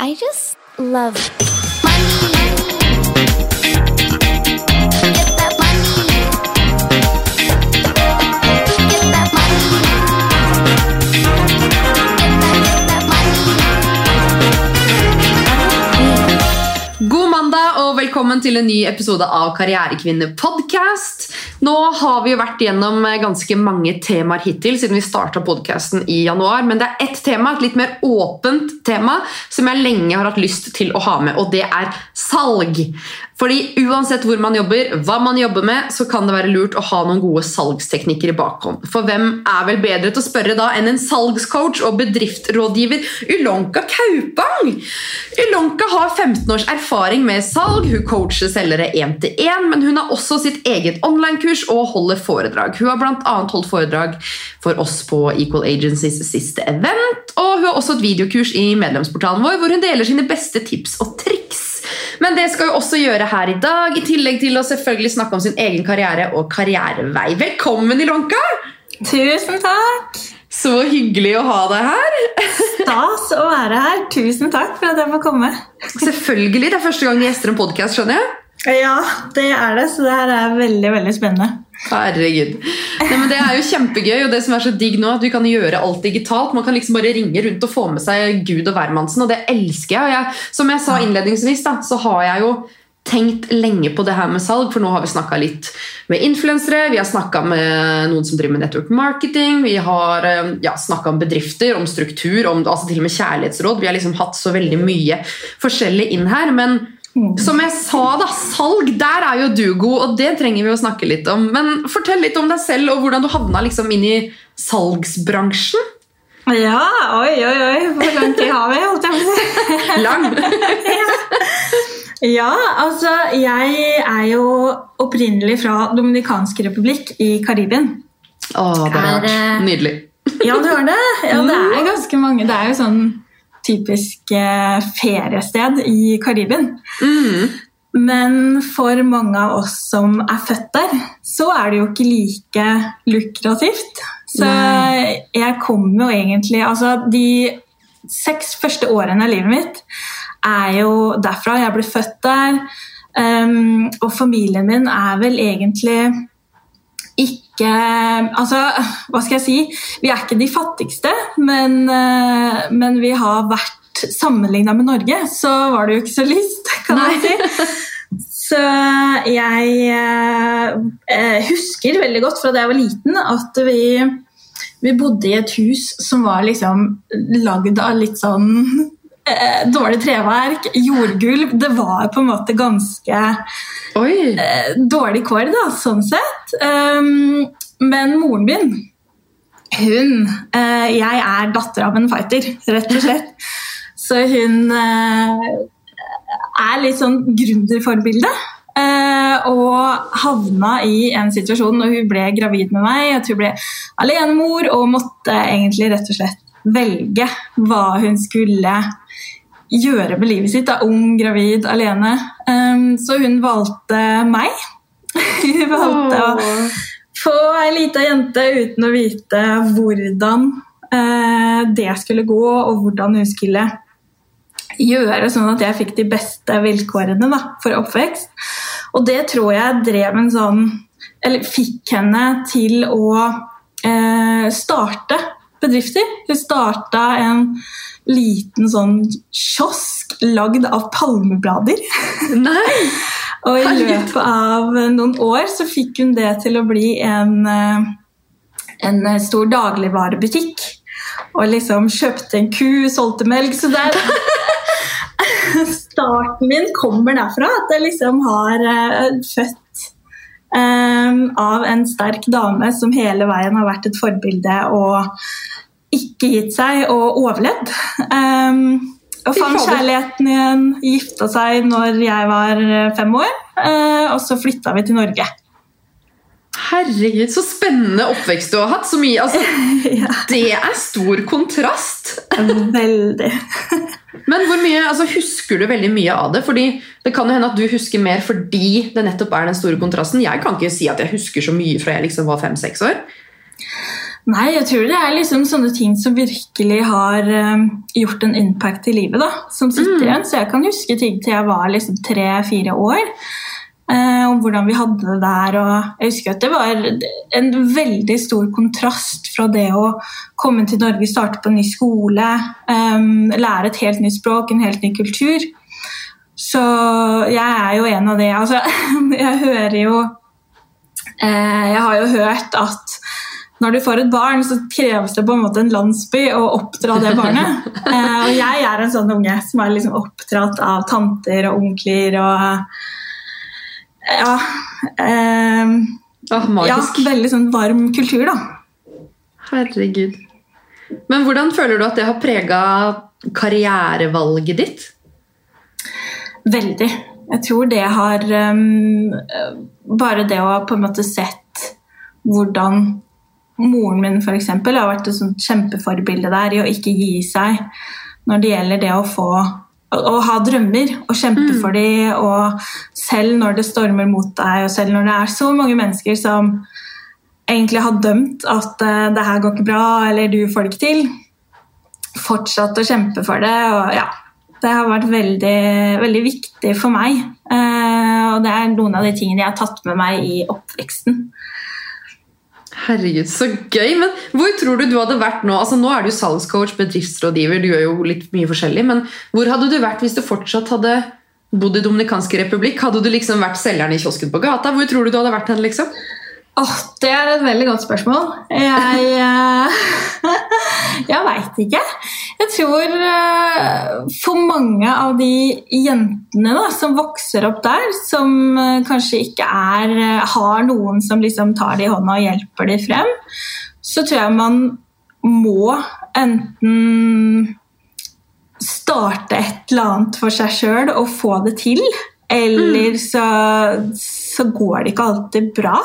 I just love money. God mandag og velkommen til en ny episode av Karrierekvinne podcast. Nå har vi jo vært gjennom eh, ganske mange temaer hittil siden vi starta podcasten i januar, men det er ett tema, et litt mer åpent tema, som jeg lenge har hatt lyst til å ha med, og det er salg. Fordi uansett hvor man jobber, hva man jobber med, så kan det være lurt å ha noen gode salgsteknikker i bakhånd. For hvem er vel bedre til å spørre da enn en salgscoach og bedriftsrådgiver Ulonka Kaupang? Ulonka har 15 års erfaring med salg, hun coacher selgere én til én, men hun har også sitt eget online-kurs og holder foredrag. Hun har bl.a. holdt foredrag for oss på Equal Agencies siste event, og hun har også et videokurs i medlemsportalen vår hvor hun deler sine beste tips og triks. Men det skal hun også gjøre her i dag, i tillegg til å selvfølgelig snakke om sin egen karriere og karrierevei. Velkommen, Ilonka! Tusen takk! Så hyggelig å ha deg her. Stas å være her. Tusen takk for at jeg får komme. Selvfølgelig, Det er første gang vi gjester en podkast, skjønner jeg. Ja, det er det, så det her er veldig veldig spennende. Herregud. Nei, men Det er jo kjempegøy, og det som er så digg nå, at vi kan gjøre alt digitalt. Man kan liksom bare ringe rundt og få med seg Gud og hvermannsen, og det elsker jeg. Og jeg som jeg sa innledningsvis, da, så har jeg jo tenkt lenge på det her med salg, for nå har vi snakka litt med influensere, vi har snakka med noen som driver med network marketing, vi har eh, ja, snakka om bedrifter, om struktur, om altså til og med kjærlighetsråd. Vi har liksom hatt så veldig mye forskjellig inn her. men som jeg sa, da, salg, der er jo du god, og det trenger vi å snakke litt om. Men fortell litt om deg selv og hvordan du havna liksom inn i salgsbransjen. Ja, oi, oi, oi. Hvor lang tid har vi? holdt jeg på å si? Lang. Ja, altså jeg er jo opprinnelig fra Dominikansk republikk i Karibien. Å, det Er, vært eh, nydelig. Ja, du har det? Ja, det er ganske mange. Det er jo sånn typisk eh, feriested i Karibien. Mm. Men for mange av oss som er født der, så er det jo ikke like lukrativt. Så jeg kom jo egentlig Altså, de seks første årene av livet mitt er jo derfra. Jeg ble født der. Um, og familien min er vel egentlig ikke Altså, hva skal jeg si? Vi er ikke de fattigste, men, eh, men vi har vært Sammenligna med Norge, så var det jo ikke så lyst, kan man si. Så jeg eh, eh, husker veldig godt fra da jeg var liten, at vi, vi bodde i et hus som var liksom lagd av litt sånn eh, dårlig treverk, jordgulv. Det var på en måte ganske eh, dårlig kår, da, sånn sett. Um, men moren min, hun eh, Jeg er datter av en fighter, rett og slett. Så hun eh, er litt sånn gründerforbilde. Eh, og havna i en situasjon når hun ble gravid med meg, at hun ble alenemor og måtte egentlig rett og slett velge hva hun skulle gjøre med livet sitt. Da, ung, gravid, alene. Um, så hun valgte meg. hun valgte å få ei lita jente uten å vite hvordan uh, det skulle gå, og hvordan hun skulle gjøre sånn at jeg fikk de beste vilkårene da, for oppvekst. Og det tror jeg drev en sånn Eller fikk henne til å eh, starte bedrifter. Hun starta en liten sånn kiosk lagd av palmeblader. Nei! Og i løpet av noen år så fikk hun det til å bli en, eh, en stor dagligvarebutikk. Og liksom kjøpte en ku, solgte melk. Så der Starten min kommer derfra. At jeg liksom har uh, født Um, av en sterk dame som hele veien har vært et forbilde og ikke gitt seg og overlevd. Um, og fant kjærligheten igjen, gifta seg når jeg var eh, fem år, eh, og så flytta vi til Norge. Herregud, så spennende oppvekst du har hatt. Så mye, altså, ja. det er stor kontrast. Veldig. Men hvor mye, altså, husker du veldig mye av det? Fordi Det kan jo hende at du husker mer fordi det nettopp er den store kontrasten. Jeg kan ikke si at jeg husker så mye fra jeg liksom var fem-seks år. Nei, jeg tror det er liksom sånne ting som virkelig har eh, gjort en impact i livet, da. Som sitter Mm. igjen. Så jeg kan huske ting til jeg var liksom tre-fire år. Uh, om hvordan vi hadde det der. Og jeg husker at det var en veldig stor kontrast fra det å komme til Norge, starte på en ny skole, um, lære et helt nytt språk, en helt ny kultur. Så jeg er jo en av de Altså, jeg hører jo eh, Jeg har jo hørt at når du får et barn, så kreves det på en måte en landsby å oppdra det barnet. Eh, og jeg er en sånn unge som er liksom oppdratt av tanter og onkler og Ja. Eh, Åh, ja veldig sånn varm kultur, da. Herregud. Men hvordan føler du at det har prega karrierevalget ditt? Veldig. Jeg tror det har um, Bare det å ha på en måte sett hvordan moren min for eksempel, har vært et kjempeforbilde der i å ikke gi seg når det gjelder det å få å, ha drømmer og kjempe Mm. for dem. Og selv når det stormer mot deg, og selv når det er så mange mennesker som egentlig har dømt at uh, det her går ikke bra, eller du får det ikke til, fortsatt å kjempe for det. og ja, Det har vært veldig, veldig viktig for meg. Eh, og det er noen av de tingene jeg har tatt med meg i oppveksten. Herregud, så gøy! Men hvor tror du du hadde vært nå? Altså Nå er du salgscoach, bedriftsrådgiver, du gjør jo litt mye forskjellig. Men hvor hadde du vært hvis du fortsatt hadde bodd i Dominikanske republikk? Hadde du liksom vært selgeren i kiosken på gata? Hvor tror du du hadde vært hen? liksom? Åh, det er et veldig godt spørsmål. Jeg, eh, jeg veit ikke. Jeg tror eh, for mange av de jentene da, som vokser opp der, som eh, kanskje ikke er, har noen som liksom tar det i hånda og hjelper dem frem, så tror jeg man må enten starte et eller annet for seg sjøl og få det til. Eller så, så går det ikke alltid bra.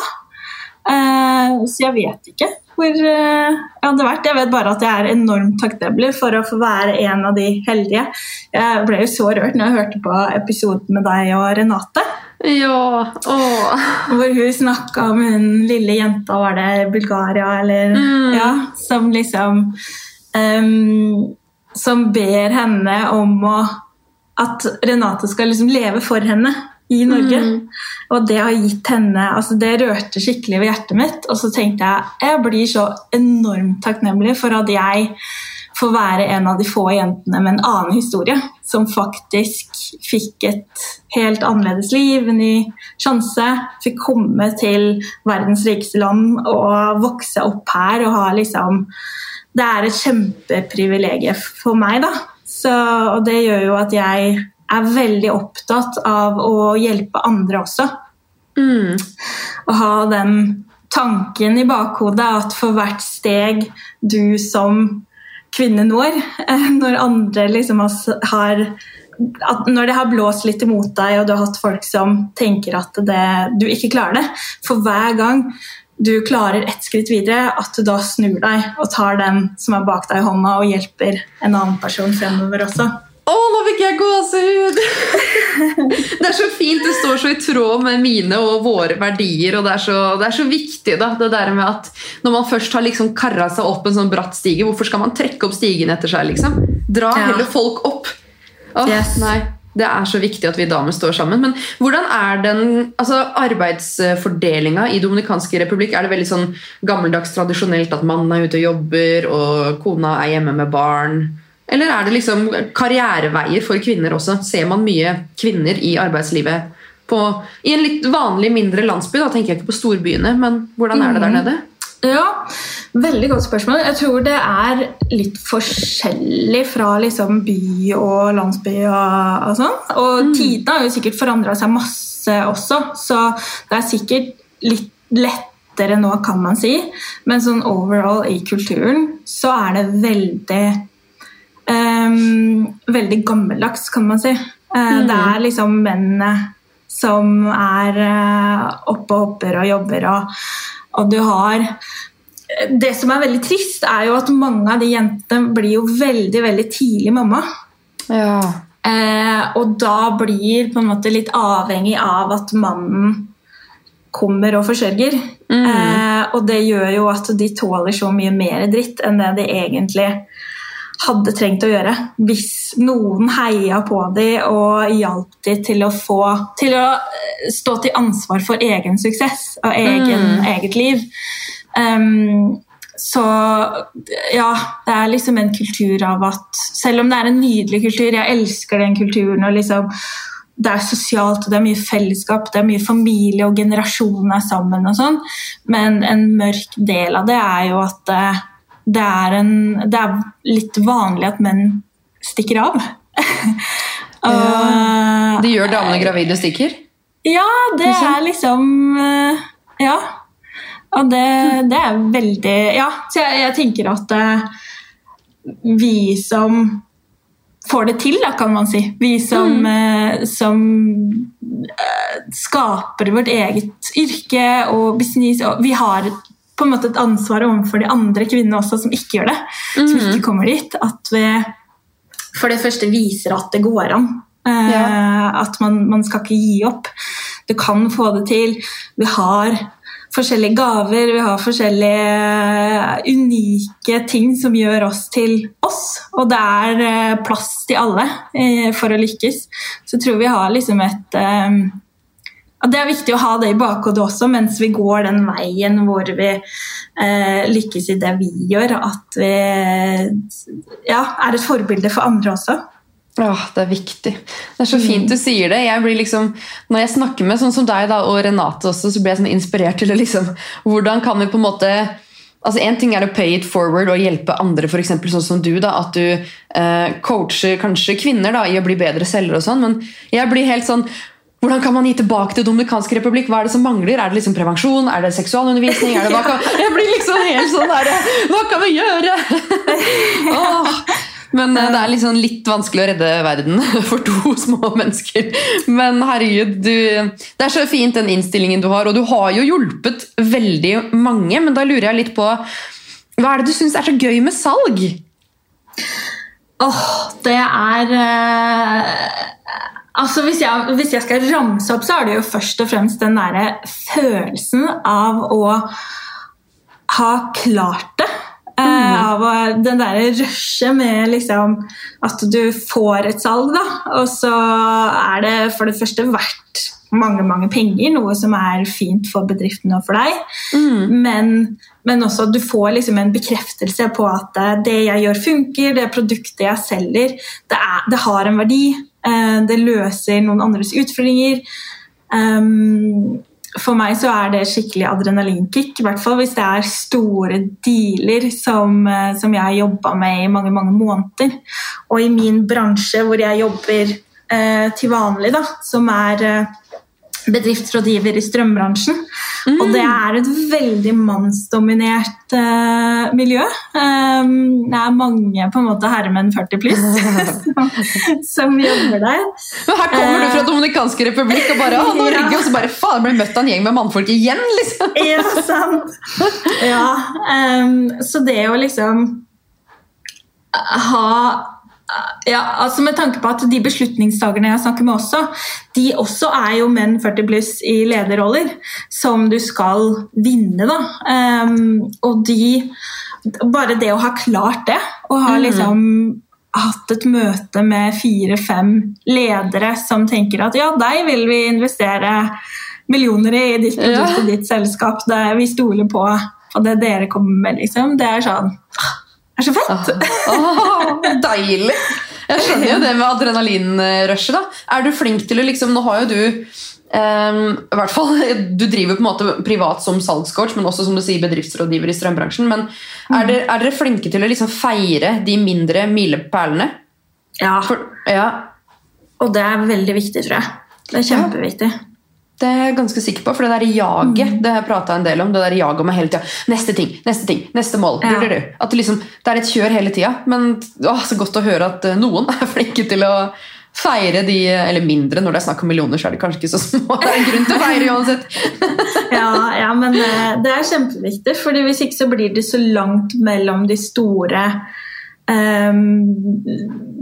Eh, så jeg vet ikke hvor eh, jeg hadde vært. Jeg vet bare at jeg er enormt takknemlig for å få være en av de heldige. Jeg ble jo så rørt når jeg hørte på episoden med deg og Renate. Ja, åh. Hvor hun snakka om hun lille jenta, var det Bulgaria, eller Mm. Ja, som liksom um, Som ber henne om å At Renate skal liksom leve for henne i Norge. Mm. Og det har gitt henne altså Det rørte skikkelig ved hjertet mitt. Og så tenkte jeg jeg blir så enormt takknemlig for at jeg får være en av de få jentene med en annen historie, som faktisk fikk et helt annerledes liv, en ny sjanse, fikk komme til verdens rikeste land og vokse opp her og ha liksom Det er et kjempeprivilegium for meg, da. Så, og det gjør jo at jeg er veldig opptatt av å hjelpe andre også. Mm. Å ha den tanken i bakhodet at for hvert steg du som kvinne når, eh, når andre liksom har, har at Når det har blåst litt imot deg, og du har hatt folk som tenker at det, du ikke klarer det For hver gang du klarer ett skritt videre, at du da snur deg og tar den som er bak deg i hånda, og hjelper en annen person fremover også. Å, nå fikk jeg gåsehud! Det er så fint, det står så i tråd med mine og våre verdier. Og det er så, det er så viktig, da, det der med at når man først har liksom karra seg opp en sånn bratt stige, hvorfor skal man trekke opp stigen etter seg? liksom? Dra Ja. heller folk opp. Åh, Yes. nei, Det er så viktig at vi damer står sammen. Men hvordan er den altså arbeidsfordelinga i Dominikanske republikk? Er det veldig sånn gammeldags tradisjonelt at mannen er ute og jobber, og kona er hjemme med barn? Eller er det liksom karriereveier for kvinner også? Ser man mye kvinner i arbeidslivet på, i en litt vanlig, mindre landsby? Da tenker jeg ikke på storbyene, men hvordan er det der Mhm. nede? Ja, Veldig godt spørsmål. Jeg tror det er litt forskjellig fra liksom by og landsby og, og sånn. Og tidene har jo sikkert forandra seg masse også, så det er sikkert litt lettere nå, kan man si. Men sånn overall i kulturen så er det veldig Veldig gammeldags, kan man si. Eh, Det er liksom mennene som er eh, oppe og hopper og jobber, og, og du har det som er veldig trist, er jo at mange av de jentene blir jo veldig veldig tidlig mamma. Ja. Eh, og da blir på en måte litt avhengig av at mannen kommer og forsørger. Mm. Eh, Eh, og det gjør jo at de tåler så mye mer dritt enn det de egentlig hadde trengt å gjøre. Hvis noen heia på dem og hjalp dem til å få Til å eh, stå til ansvar for egen suksess og egen, eget liv. Um, så ja, det er liksom en kultur av at Selv om det er en nydelig kultur, jeg elsker den kulturen og liksom det er sosialt, det er mye fellesskap, det er mye familie og generasjoner sammen og sånn, men en mørk del av det er jo at eh, det er, en, det er litt vanlig at menn stikker av. Og- De gjør damene gravide stikker? ja, det er liksom eh, Ja. Og det, det er veldig Ja, så jeg, jeg tenker at eh, vi som får det til, da, kan man si. Vi som, eh, som eh, skaper vårt eget yrke og business. Og vi har på en måte et ansvar overfor de andre kvinnene også som ikke gjør det. Som ikke kommer dit. At vi for det første viser at det går an. Eh, Ja. At man, man skal ikke gi opp. Du kan få det til. Vi har forskjellige gaver, vi har forskjellige unike ting som gjør oss til oss. Og det er eh, plass til alle eh, for å lykkes. Så jeg tror vi har liksom et eh, Det er viktig å ha det i bakhodet også mens vi går den veien hvor vi eh, lykkes i det vi gjør. At vi ja, er et forbilde for andre også. Åh, det er viktig. Det er så fint du sier det. Jeg liksom, når jeg snakker med sånn som deg da, og Renate også, så blir jeg sånn inspirert til å liksom Hvordan kan vi på en måte altså En ting er å pay it forward og hjelpe andre, for eksempel, sånn som du. da, At du eh, coacher kanskje kvinner da, i å bli bedre selgere og sånn. Men jeg blir helt sånn hvordan kan man gi tilbake til Dominikansk republikk? Hva er det som mangler? Er det liksom prevensjon? Er det seksualundervisning? Er det hva kan... Jeg blir liksom helt sånn der Hva kan vi gjøre? Åh. Men eh, det er liksom litt vanskelig å redde verden for to små mennesker. Men herregud, du, det er så fint den innstillingen du har, og du har jo hjulpet veldig mange. Men da lurer jeg litt på Hva er det du syns er så gøy med salg? Åh, det er eh, Altså, hvis jeg, hvis jeg skal ramse opp, så er det jo først og fremst den derre følelsen av å ha klart det. Eh, av den derre rushet med liksom at du får et salg, da. Og så er det for det første verdt mange, mange penger, noe som er fint for bedriften og for deg. Men, men også at du får liksom en bekreftelse på at eh, det jeg gjør, funker. Det produktet jeg selger, det, er, det har en verdi. Eh, Det løser noen andres utfordringer. Um, for meg så er det skikkelig adrenalinkick, i hvert fall hvis det er store dealer som, eh, som jeg har jobba med i mange mange måneder. Og i min bransje hvor jeg jobber eh, til vanlig, da, som er eh, bedriftsrådgiver i strømbransjen. Og det er et veldig mannsdominert uh, miljø. Um, det er mange på en måte herremenn 40 pluss som, som jobber der. Men her kommer du fra Dominikanske republikk og bare å, Norge, Ja. og så bare faen, ble møtt av en gjeng med mannfolk igjen, liksom! Ja, sant. Ja, um, så det å liksom ha ja, altså Med tanke på at de beslutningstakerne jeg snakker med også, de også er jo menn 40 pluss i lederroller, som du skal vinne, da. Um, og de Bare det å ha klart det, og ha liksom hatt et møte med fire-fem ledere som tenker at ja, deg vil vi investere millioner i ditt produkt og ditt selskap. Det, vi stoler på, på det dere kommer med, liksom. Det er sånn Det er så fett! Oh, deilig! Jeg skjønner jo det med adrenalinrushet. da. Er du flink til å liksom Nå har jo du Um, i hvert fall, Du driver på en måte privat som salgscoach, men også som du sier bedriftsrådgiver i strømbransjen. Men er dere, er dere flinke til å liksom feire de mindre milepælene? Ja, For, ja, og det er veldig viktig, tror jeg. Det er kjempeviktig. Det er jeg ganske sikker på, for det der jaget det har jeg pratet en del om. Det der jaget om hele tida. Neste ting, neste ting, neste mål. Ja. Du, du, du. At det, liksom, det er et kjør hele tida. Men å, så godt å høre at eh, noen er flinke til å feire de Eller mindre, når det er snakk om millioner, så er det kanskje ikke så små. Det er en grunn til å feire uansett. Ja, ja men eh, det er kjempeviktig, fordi hvis ikke så blir det så langt mellom de store um,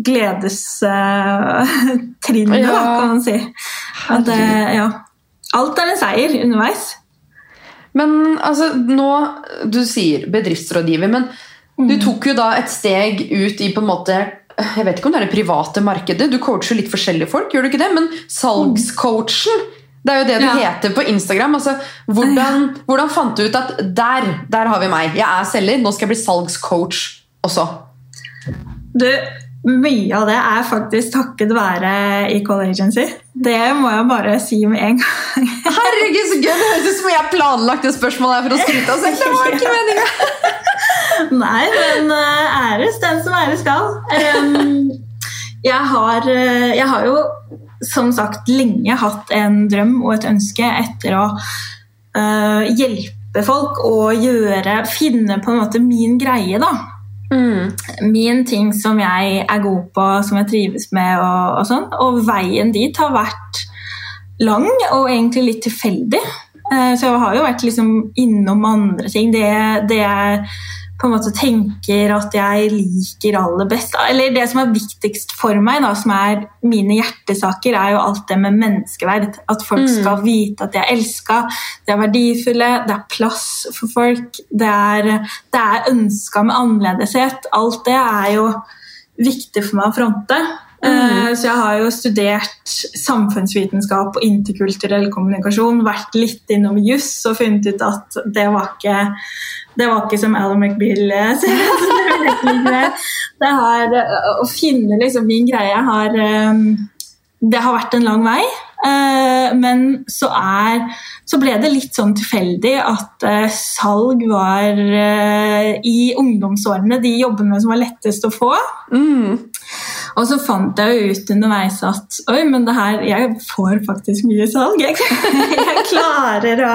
gledestrinnene, Ja. kan man si. At, uh, ja. Alt er en seier underveis. Men altså, nå Du sier bedriftsrådgiver, men du tok jo da et steg ut i på en måte jeg vet ikke om det er det private markedet. Du coacher litt forskjellige folk, gjør du ikke det? Men salgscoachen, det er jo det du Ja. heter på Instagram. Altså, hvordan, hvordan fant du ut at der, der har vi meg. Jeg er selger, nå skal jeg bli salgscoach også. Du, mye av det er faktisk takket være Equal Agency. Det må jeg bare si med en gang. Herregud, så gøy! Det høres ut som jeg planlagt det spørsmålet for å skryte av selv. Det var ikke meningen. Nei, men eh, æres den som æres skal. Jeg, har, eh, jeg har jo som sagt lenge hatt en drøm og et ønske etter å eh, hjelpe folk og gjøre Finne på en måte min greie, da. Mm. Min ting som jeg er god på, som jeg trives med. Og, og sånn. Og veien dit har vært lang og egentlig litt tilfeldig. Eh, Så jeg har jo vært liksom innom andre ting. Det, det jeg på en måte tenker at jeg liker aller best Eller det som er viktigst for meg, da, som er mine hjertesaker, er jo alt det med menneskeverd. At folk Mm. skal vite at de er elska, de er verdifulle, det er plass for folk, det er, det er ønska med annerledeshet. Alt det er jo viktig for meg å fronte. Eh, Så jeg har jo studert samfunnsvitenskap og interkulturell kommunikasjon, vært litt innom juss og funnet ut at det var ikke, det var ikke som Alan McBeal eh, sier. Det har, eh, å finne liksom min greie har Det har vært en lang vei. Men så, er, så ble det litt sånn tilfeldig at salg var i ungdomsårene de jobbene som var lettest å få. Mm. Og så fant jeg jo ut underveis at oi, men det her, jeg får faktisk mye salg. Jeg, jeg klarer å,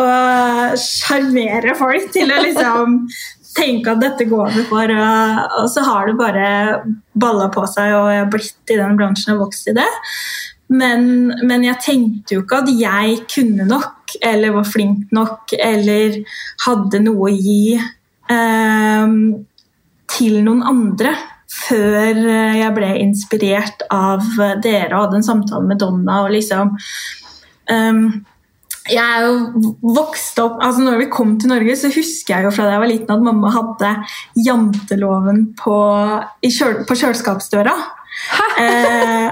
å sjarmere folk til å liksom tenke at dette går vi for. Og, så har det bare balla på seg, og jeg har blitt i den bransjen og vokst i det. Men, men jeg tenkte jo ikke at jeg kunne nok, eller var flink nok, eller hadde noe å gi eh, til noen andre før eh, jeg ble inspirert av dere og hadde en samtale med Donna. og liksom um, jeg er jo vokst opp, altså når vi kom til Norge, så husker jeg jo fra da jeg var liten at mamma hadde janteloven på, i kjøl, på kjøleskapsdøra. Eh,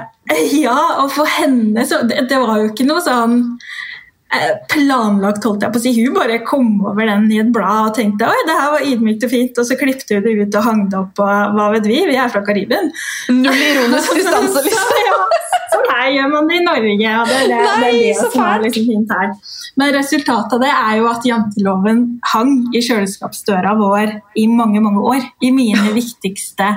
ja, og for henne så det, det var jo ikke noe sånn planlagt, holdt jeg på å si. Hun bare kom over den i et blad og tenkte oi, det her var ydmykt og fint, og så klippte hun det ut og hang det opp, og hva vet vi, vi er fra Karibien. Null ironisk distanse, liksom. Ja, så her gjør man det i Norge, og det er det, Nei, det, er det som er liksom fint her. Men resultatet av det er jo at janteloven hang i kjøleskapsdøra vår i mange, mange år. I mine viktigste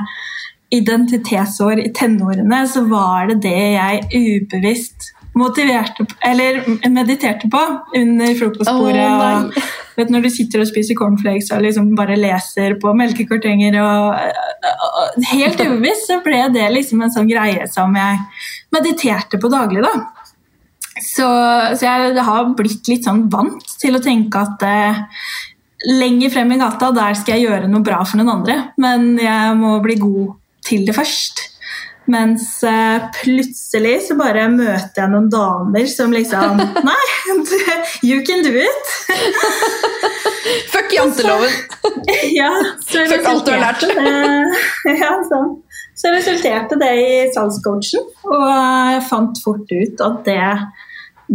identitetsår i tenårene så var det det jeg ubevisst motiverte på- eller mediterte på under frokostbordet. Oh, og vet, når du sitter og spiser cornflakes og liksom bare leser på melkekartonger og, og, og Helt ubevisst så ble det liksom en sånn greie som jeg mediterte på daglig. da. Så, så jeg har blitt litt sånn vant til å tenke at eh, lenger frem i gata, der skal jeg gjøre noe bra for noen andre. Men jeg må bli god til det først. Mens eh, plutselig så bare møter jeg noen damer som liksom Nei, you can do it! Fuck janteloven! ja, Fuck alt du har lært. ja, sånn. Så resulterte det i salgscoachen, og jeg fant fort ut at det,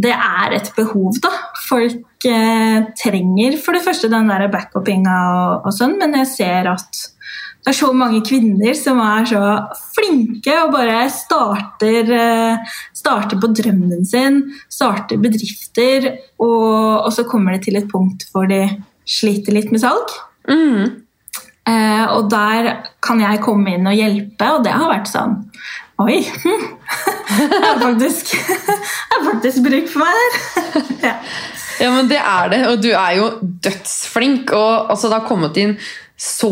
det er et behov. da. Folk eh, trenger for det første den der backupinga og, og sånn, men jeg ser at det er så mange kvinner som er så flinke og bare starter, eh, starter på drømmen sin, starter bedrifter, og, og så kommer det til et punkt hvor de sliter litt med salg. Mm. Eh, og der kan jeg komme inn og hjelpe, og det har vært sånn Oi! Det er faktisk, det er faktisk bruk for meg her. ja. Ja, men det er det, og du er jo dødsflink. Og altså, det har kommet inn så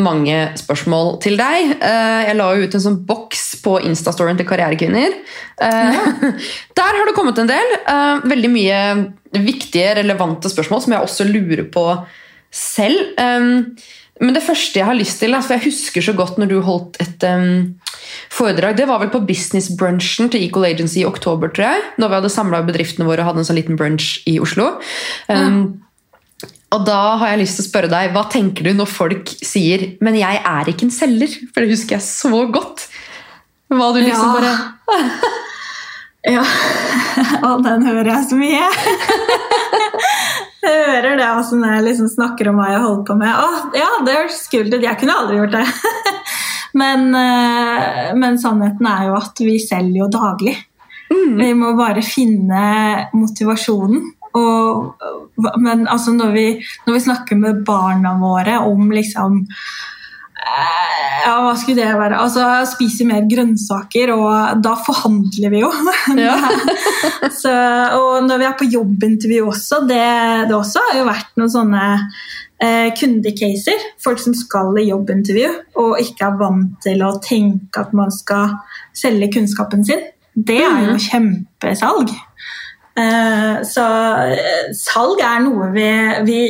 mange spørsmål til deg. Eh, Jeg la jo ut en sånn boks på Instastoryen til Karrierekvinner. Ja. Der har det kommet en del. eh, Veldig mye viktige, relevante spørsmål som jeg også lurer på selv. Men det første jeg har lyst til, for jeg husker så godt når du holdt et foredrag, det var vel på business-brunchen til Equal Agency i oktober, tror jeg. Når vi hadde samla bedriftene våre og hadde en sånn liten brunch i Oslo. Um, Og da har jeg lyst til å spørre deg, hva tenker du når folk sier 'men jeg er ikke en selger'? For det husker jeg så godt. Hva du liksom Ja. bare Ja, og den hører jeg så mye. Jeg hører det også når jeg liksom snakker om hva jeg holder på med. Å, ja, det hørtes kult ut. Jeg kunne aldri gjort det. Men, eh, men sannheten er jo at vi selger jo daglig. Vi må bare finne motivasjonen. Og, men altså når, vi, når vi snakker med barna våre om liksom eh, ja, hva skulle det være? Altså, Spise mer grønnsaker, og da forhandler vi jo. Ja. Så, og når vi er på jobbintervju også, det, det også har jo vært noen sånne eh, kundecaser. Folk som skal i jobbintervju og ikke er vant til å tenke at man skal selge kunnskapen sin. Det er jo kjempesalg. Eh, så eh, salg er noe vi, vi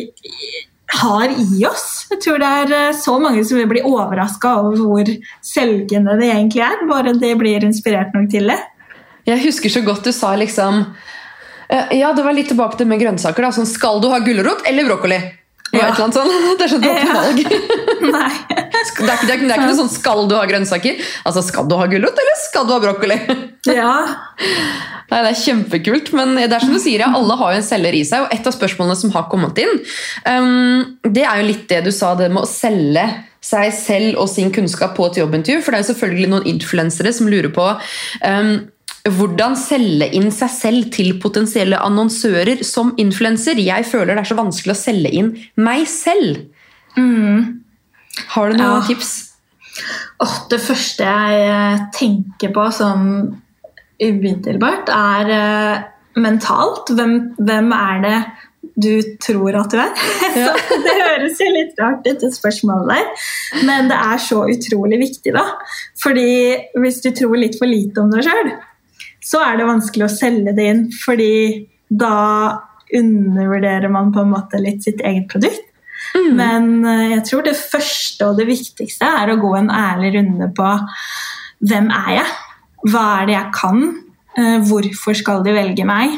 har i oss. Jeg tror det er eh, så mange som vil bli overraska over hvor selgende det egentlig er. Bare de blir inspirert nok til det. Jeg husker så godt du sa liksom Ja, det var litt tilbake til med grønnsaker. da, sånn Skal du ha gulrot eller brokkoli? Ja. sånn. Det er sånn et Ja. valg. Nei. Det er, det, er det er ikke noe sånn 'skal du ha grønnsaker'? Altså, Skal du ha gulrot, eller skal du ha brokkoli? Ja. Nei, Det er kjempekult, men det er som du sier, ja, alle har jo en selger i seg. Og et av spørsmålene som har kommet inn, um, det er jo litt det du sa, det med å selge seg selv og sin kunnskap på et jobbintervju. For det er jo selvfølgelig noen influensere som lurer på um, hvordan selge inn seg selv til potensielle annonsører som influenser. Jeg føler det er så vanskelig å selge inn meg selv. Har du noen Ja. tips? Åh, det første jeg eh, tenker på som umiddelbart, er uh, mentalt. Hvem, hvem er det du tror at du er? Ja. det høres jo litt rart ut, det spørsmålet der. Men det er så utrolig viktig, da. Fordi hvis du tror litt for lite om deg sjøl, så er det vanskelig å selge det inn. Fordi da undervurderer man på en måte litt sitt eget produkt. Men eh, jeg tror det første og det viktigste er å gå en ærlig runde på hvem er jeg? Hva er det jeg kan? Eh, Hvorfor skal de velge meg?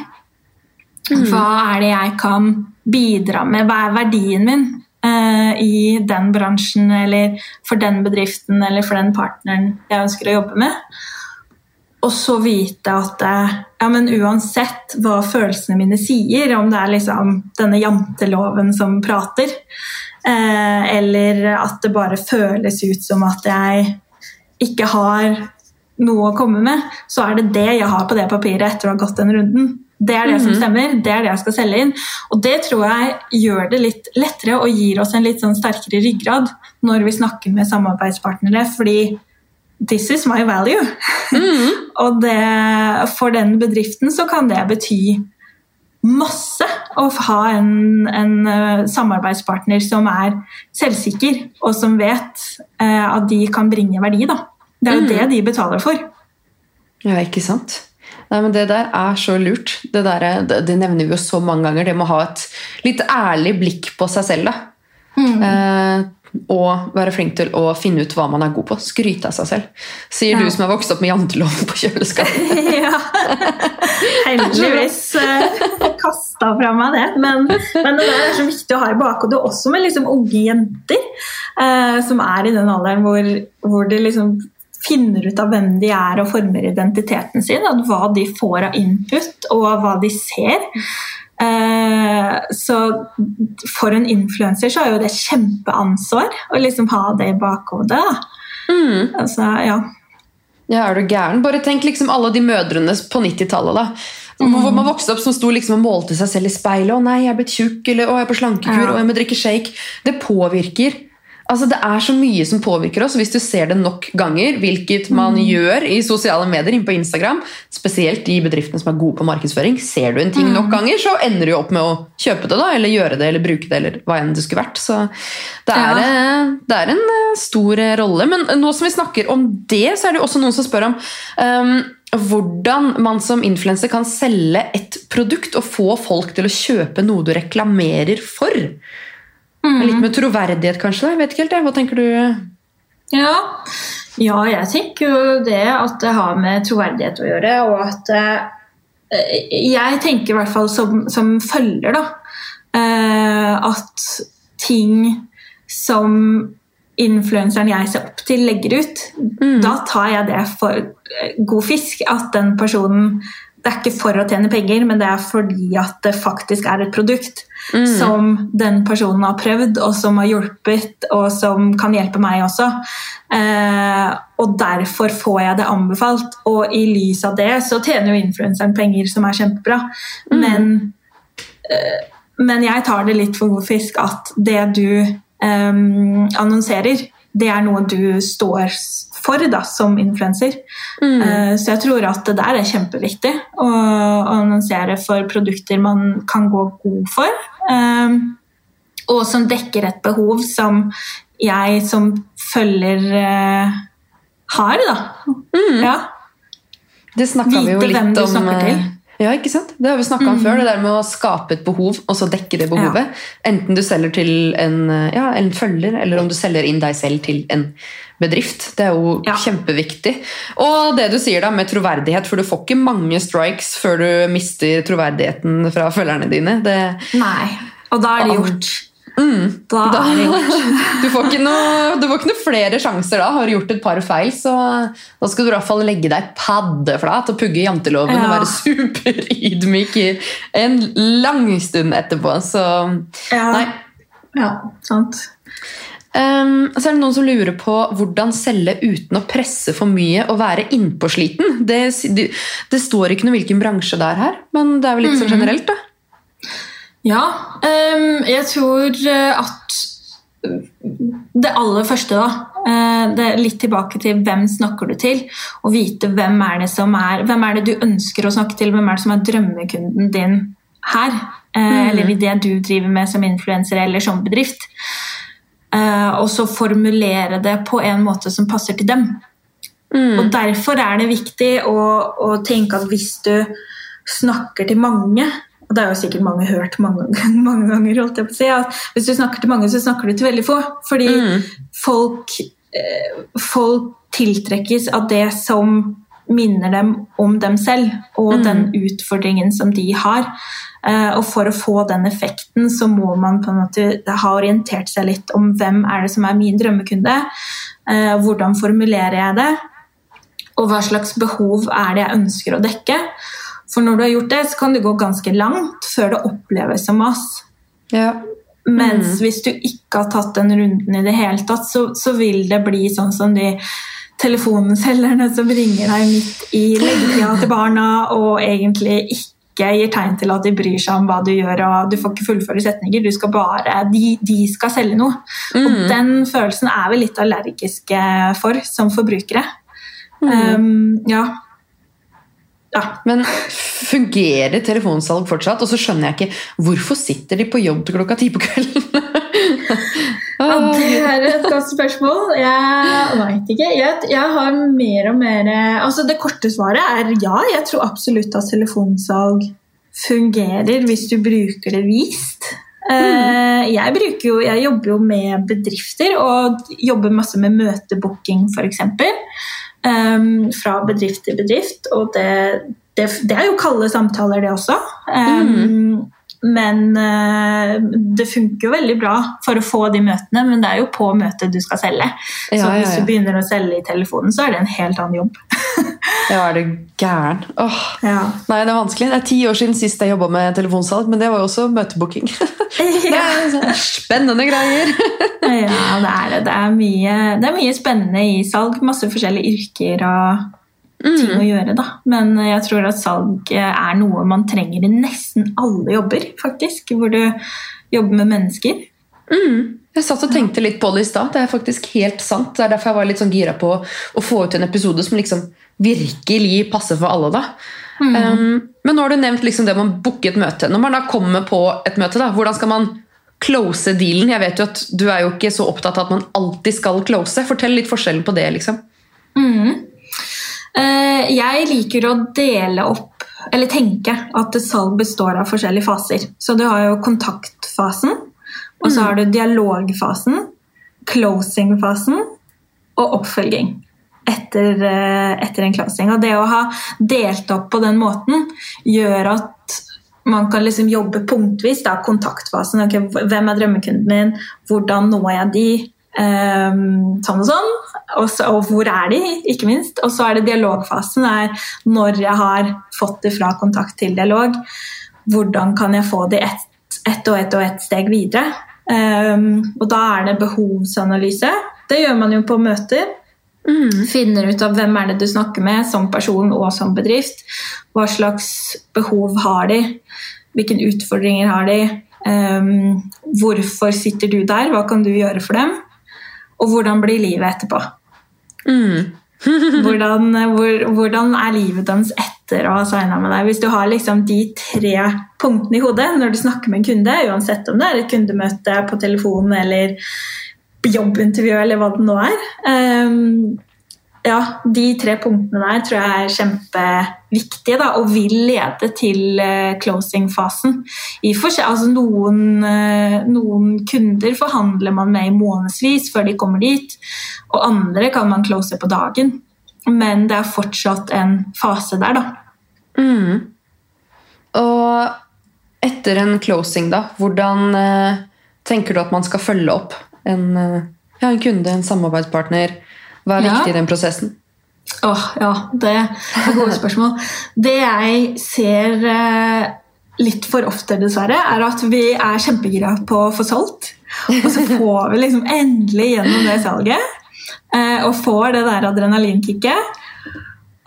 Hva er det jeg kan bidra med? Hva er verdien min eh, i den bransjen eller for den bedriften eller for den partneren jeg ønsker å jobbe med? Og så vite at eh, ja, men uansett hva følelsene mine sier, om det er liksom denne janteloven som prater, eh, eller at det bare føles ut som at jeg ikke har noe å komme med, så er det det jeg har på det papiret etter å ha gått den runden. Det er det som stemmer, det er det jeg skal selge inn. Og det tror jeg gjør det litt lettere og gir oss en litt sånn sterkere ryggrad når vi snakker med samarbeidspartnere, fordi this is my value. og det, for den bedriften så kan det bety masse å ha en, en eh, samarbeidspartner som er selvsikker, og som vet eh, at de kan bringe verdi. Da. Det er jo det de betaler for. Ja, ikke sant? Nei, men Det der er så lurt. Det, der, er- det, det nevner vi jo så mange ganger. Det med å ha et litt ærlig blikk på seg selv. da. Eh, og være flink til å finne ut hva man er god på. Skryte av seg selv. Sier Ja. du som har vokst opp med janteloven på kjøleskapet. ja. Heldigvis uh, kasta fra meg det. Men, men det er så viktig å ha i bakhodet, også med liksom unge jenter eh, som er i den alderen hvor, hvor de liksom finner ut av hvem de er og former identiteten sin. Hva de får av input, og hva de ser. Eh, så for en influenser så er jo det kjempeansvar å liksom ha det i bakhodet. Mm. Altså, ja. Ja, er du gæren? Bare tenk liksom alle de mødrene på 90-tallet. da. Hvor man vokste opp som sto liksom og målte seg selv i speilet. 'Å nei, jeg er blitt tjukk', eller 'Å, jeg er på slankekur', Ja. 'Å, jeg må drikke shake'. Det påvirker. Altså, Det er så mye som påvirker oss. Hvis du ser det nok ganger, hvilket man gjør i sosiale medier, inne på Instagram, spesielt de bedriftene som er gode på markedsføring, ser du en ting nok ganger, så ender du opp med å kjøpe det, da, eller gjøre det, eller bruke det, eller hva enn det skulle vært. Så det er, Ja. eh, det er en eh, stor eh, rolle. Men nå som vi snakker om det, så er det jo også noen som spør om um, hvordan man som influenser kan selge et produkt og få folk til å kjøpe noe du reklamerer for. Litt med troverdighet, kanskje? Jeg vet ikke helt. Hva tenker du? Ja. ja, jeg tenker jo det at det har med troverdighet å gjøre. Og at eh, Jeg tenker i hvert fall som, som følger, da. eh, at ting som influenseren jeg ser opp til, legger ut, da tar jeg det for eh, god fisk. At den personen Det er ikke for å tjene penger, men det er fordi at det faktisk er et produkt som den personen har prøvd, og som har hjulpet, og som kan hjelpe meg også. Eh, og derfor får jeg det anbefalt. Og i lys av det så tjener jo influenseren penger, som er kjempebra. Men eh, men jeg tar det litt for god fisk at det du eh, annonserer, det er noe du står for da, som influenser. Eh, så jeg tror at det der er kjempeviktig å, å annonsere for produkter man kan gå god for. em, og som dekker et behov som jeg som følger eh, har, da. Ja. Det snakka vi jo Vite litt hvem du om snakker til. Ja, ikke sant? Det har vi snakka om før. Det der med å skape et behov, og så dekke det behovet. Enten du selger til en, ja, en følger, eller om du selger inn deg selv til en bedrift. Det er jo Ja. kjempeviktig. Og det du sier da med troverdighet, for du får ikke mange strikes før du mister troverdigheten fra følgerne dine. Det, Nei. Og da er det gjort. Da da, er det gjort. du, får ikke noe, du får ikke noe flere sjanser da. Har du gjort et par feil, så da skal du i hvert fall legge deg paddeflat og pugge janteloven og være superydmyk en lang stund etterpå. Så Ja. nei. Ja, sant. Um, så er det noen som lurer på hvordan selge uten å presse for mye og være innpåsliten. Det, det, det står ikke noe hvilken bransje det er her, men det er vel litt sånn generelt, da. Ja, um, jeg tror eh, at det aller første, da eh, det er Litt tilbake til hvem snakker du til, og vite hvem er det som er Hvem er det du ønsker å snakke til, hvem er det som er drømmekunden din her? Mm. Eller i det du driver med som influenser eller som bedrift. Eh, og så formulere det på en måte som passer til dem. Og Derfor er det viktig å, å tenke at hvis du snakker til mange og det har jo sikkert mange hørt mange, mange ganger, holdt jeg på å si, at hvis du snakker til mange, så snakker du til veldig få. Fordi folk, eh, folk tiltrekkes av det som minner dem om dem selv, og den utfordringen som de har. Eh, og for å få den effekten, så må man på en måte ha orientert seg litt om hvem er det som er min drømmekunde, eh, hvordan formulerer jeg det, og hva slags behov er det jeg ønsker å dekke. For når du har gjort det, så kan det gå ganske langt før det oppleves som mas. Ja. Mens hvis du ikke har tatt den runden i det hele tatt, så, så vil det bli sånn som de telefonselgerne som ringer deg midt i leggetida til barna og egentlig ikke gir tegn til at de bryr seg om hva du gjør, og du får ikke fullføre setninger. Du skal bare, de, de skal selge noe. Og den følelsen er vi litt allergiske for som forbrukere. Um, ja. Ja. Men fungerer telefonsalg fortsatt? Og så skjønner jeg ikke hvorfor sitter de på jobb til klokka ti på kvelden? Ja, det er et godt spørsmål. Jeg veit ikke. Jeg, jeg har mer og mer Altså Det korte svaret er ja. Jeg tror absolutt at telefonsalg fungerer hvis du bruker det vist. Mm. Jeg, bruker jo, jeg jobber jo med bedrifter og jobber masse med møtebooking f.eks. Um, fra bedrift til bedrift. Og det, det, det er jo kalde samtaler, det også. Um, Men eh, det funker jo veldig bra for å få de møtene, men det er jo på møtet du skal selge. Så Ja, så hvis ja. du begynner å selge i telefonen, så er det en helt annen jobb. Ja, er du gæren? Åh. Ja. Nei, det er vanskelig. Det er ti år siden sist jeg jobba med telefonsalg, men det var jo også møtebooking. Ja, sånn spennende greier. ja, det er det. Det er, mye, det er mye spennende i salg. Masse forskjellige yrker og ting å gjøre, da. Men jeg tror at salg er noe man trenger i nesten alle jobber, faktisk. Hvor du jobber med mennesker. Jeg satt og tenkte litt på det i stad. Det er faktisk helt sant. Det er derfor jeg var litt sånn gira på å få ut en episode som liksom virkelig passer for alle. da. Um, men nå har du nevnt liksom det med å booke et møte. Når man da kommer på et møte, da, hvordan skal man close dealen? Jeg vet jo at Du er jo ikke så opptatt av at man alltid skal close. Fortell litt forskjellen på det. liksom. Eh, Jeg liker å dele opp, eller tenke, at salg består av forskjellige faser. Så du har jo kontaktfasen, og så har du dialogfasen, closing-fasen og oppfølging. Etter, eh, etter en closing. Og det å ha delt opp på den måten gjør at man kan liksom jobbe punktvis. Da, kontaktfasen. Okay, hvem er drømmekunden min? Hvordan når jeg de? Ehm, sånn og sånn. Og, så, og hvor er de, ikke minst. Og så er det dialogfasen. er Når jeg har fått det fra kontakt til dialog, hvordan kan jeg få det ett et og ett og ett steg videre? Um, og da er det behovsanalyse. Det gjør man jo på møter. Finner ut av hvem er det du snakker med som person og som bedrift. Hva slags behov har de? Hvilke utfordringer har de? Um, hvorfor sitter du der? Hva kan du gjøre for dem? Og hvordan blir livet etterpå? Mm. Hvordan, hvor, hvordan er livet deres etter å ha signa med deg? Hvis du har liksom de tre punktene i hodet når du snakker med en kunde, uansett om det er et kundemøte på telefonen eller jobbintervju eller hva det nå er ehm, Ja, de tre punktene der tror jeg er kjempeviktige da, og vil lede til eh, closing-fasen. Altså noen, eh, noen kunder forhandler man med i månedsvis før de kommer dit, og andre kan man close på dagen. Men det er fortsatt en fase der, da. Mm. Og etter en closing, da, hvordan eh, tenker du at man skal følge opp en, ja, en kunde, en samarbeidspartner? Hva er viktig i den prosessen? Åh, ja, det er gode spørsmål. Det jeg ser eh, litt for ofte, dessverre, er at vi er kjempegira på å få solgt. Og så får vi liksom endelig gjennom det salget, eh, og får det der adrenalinkicket.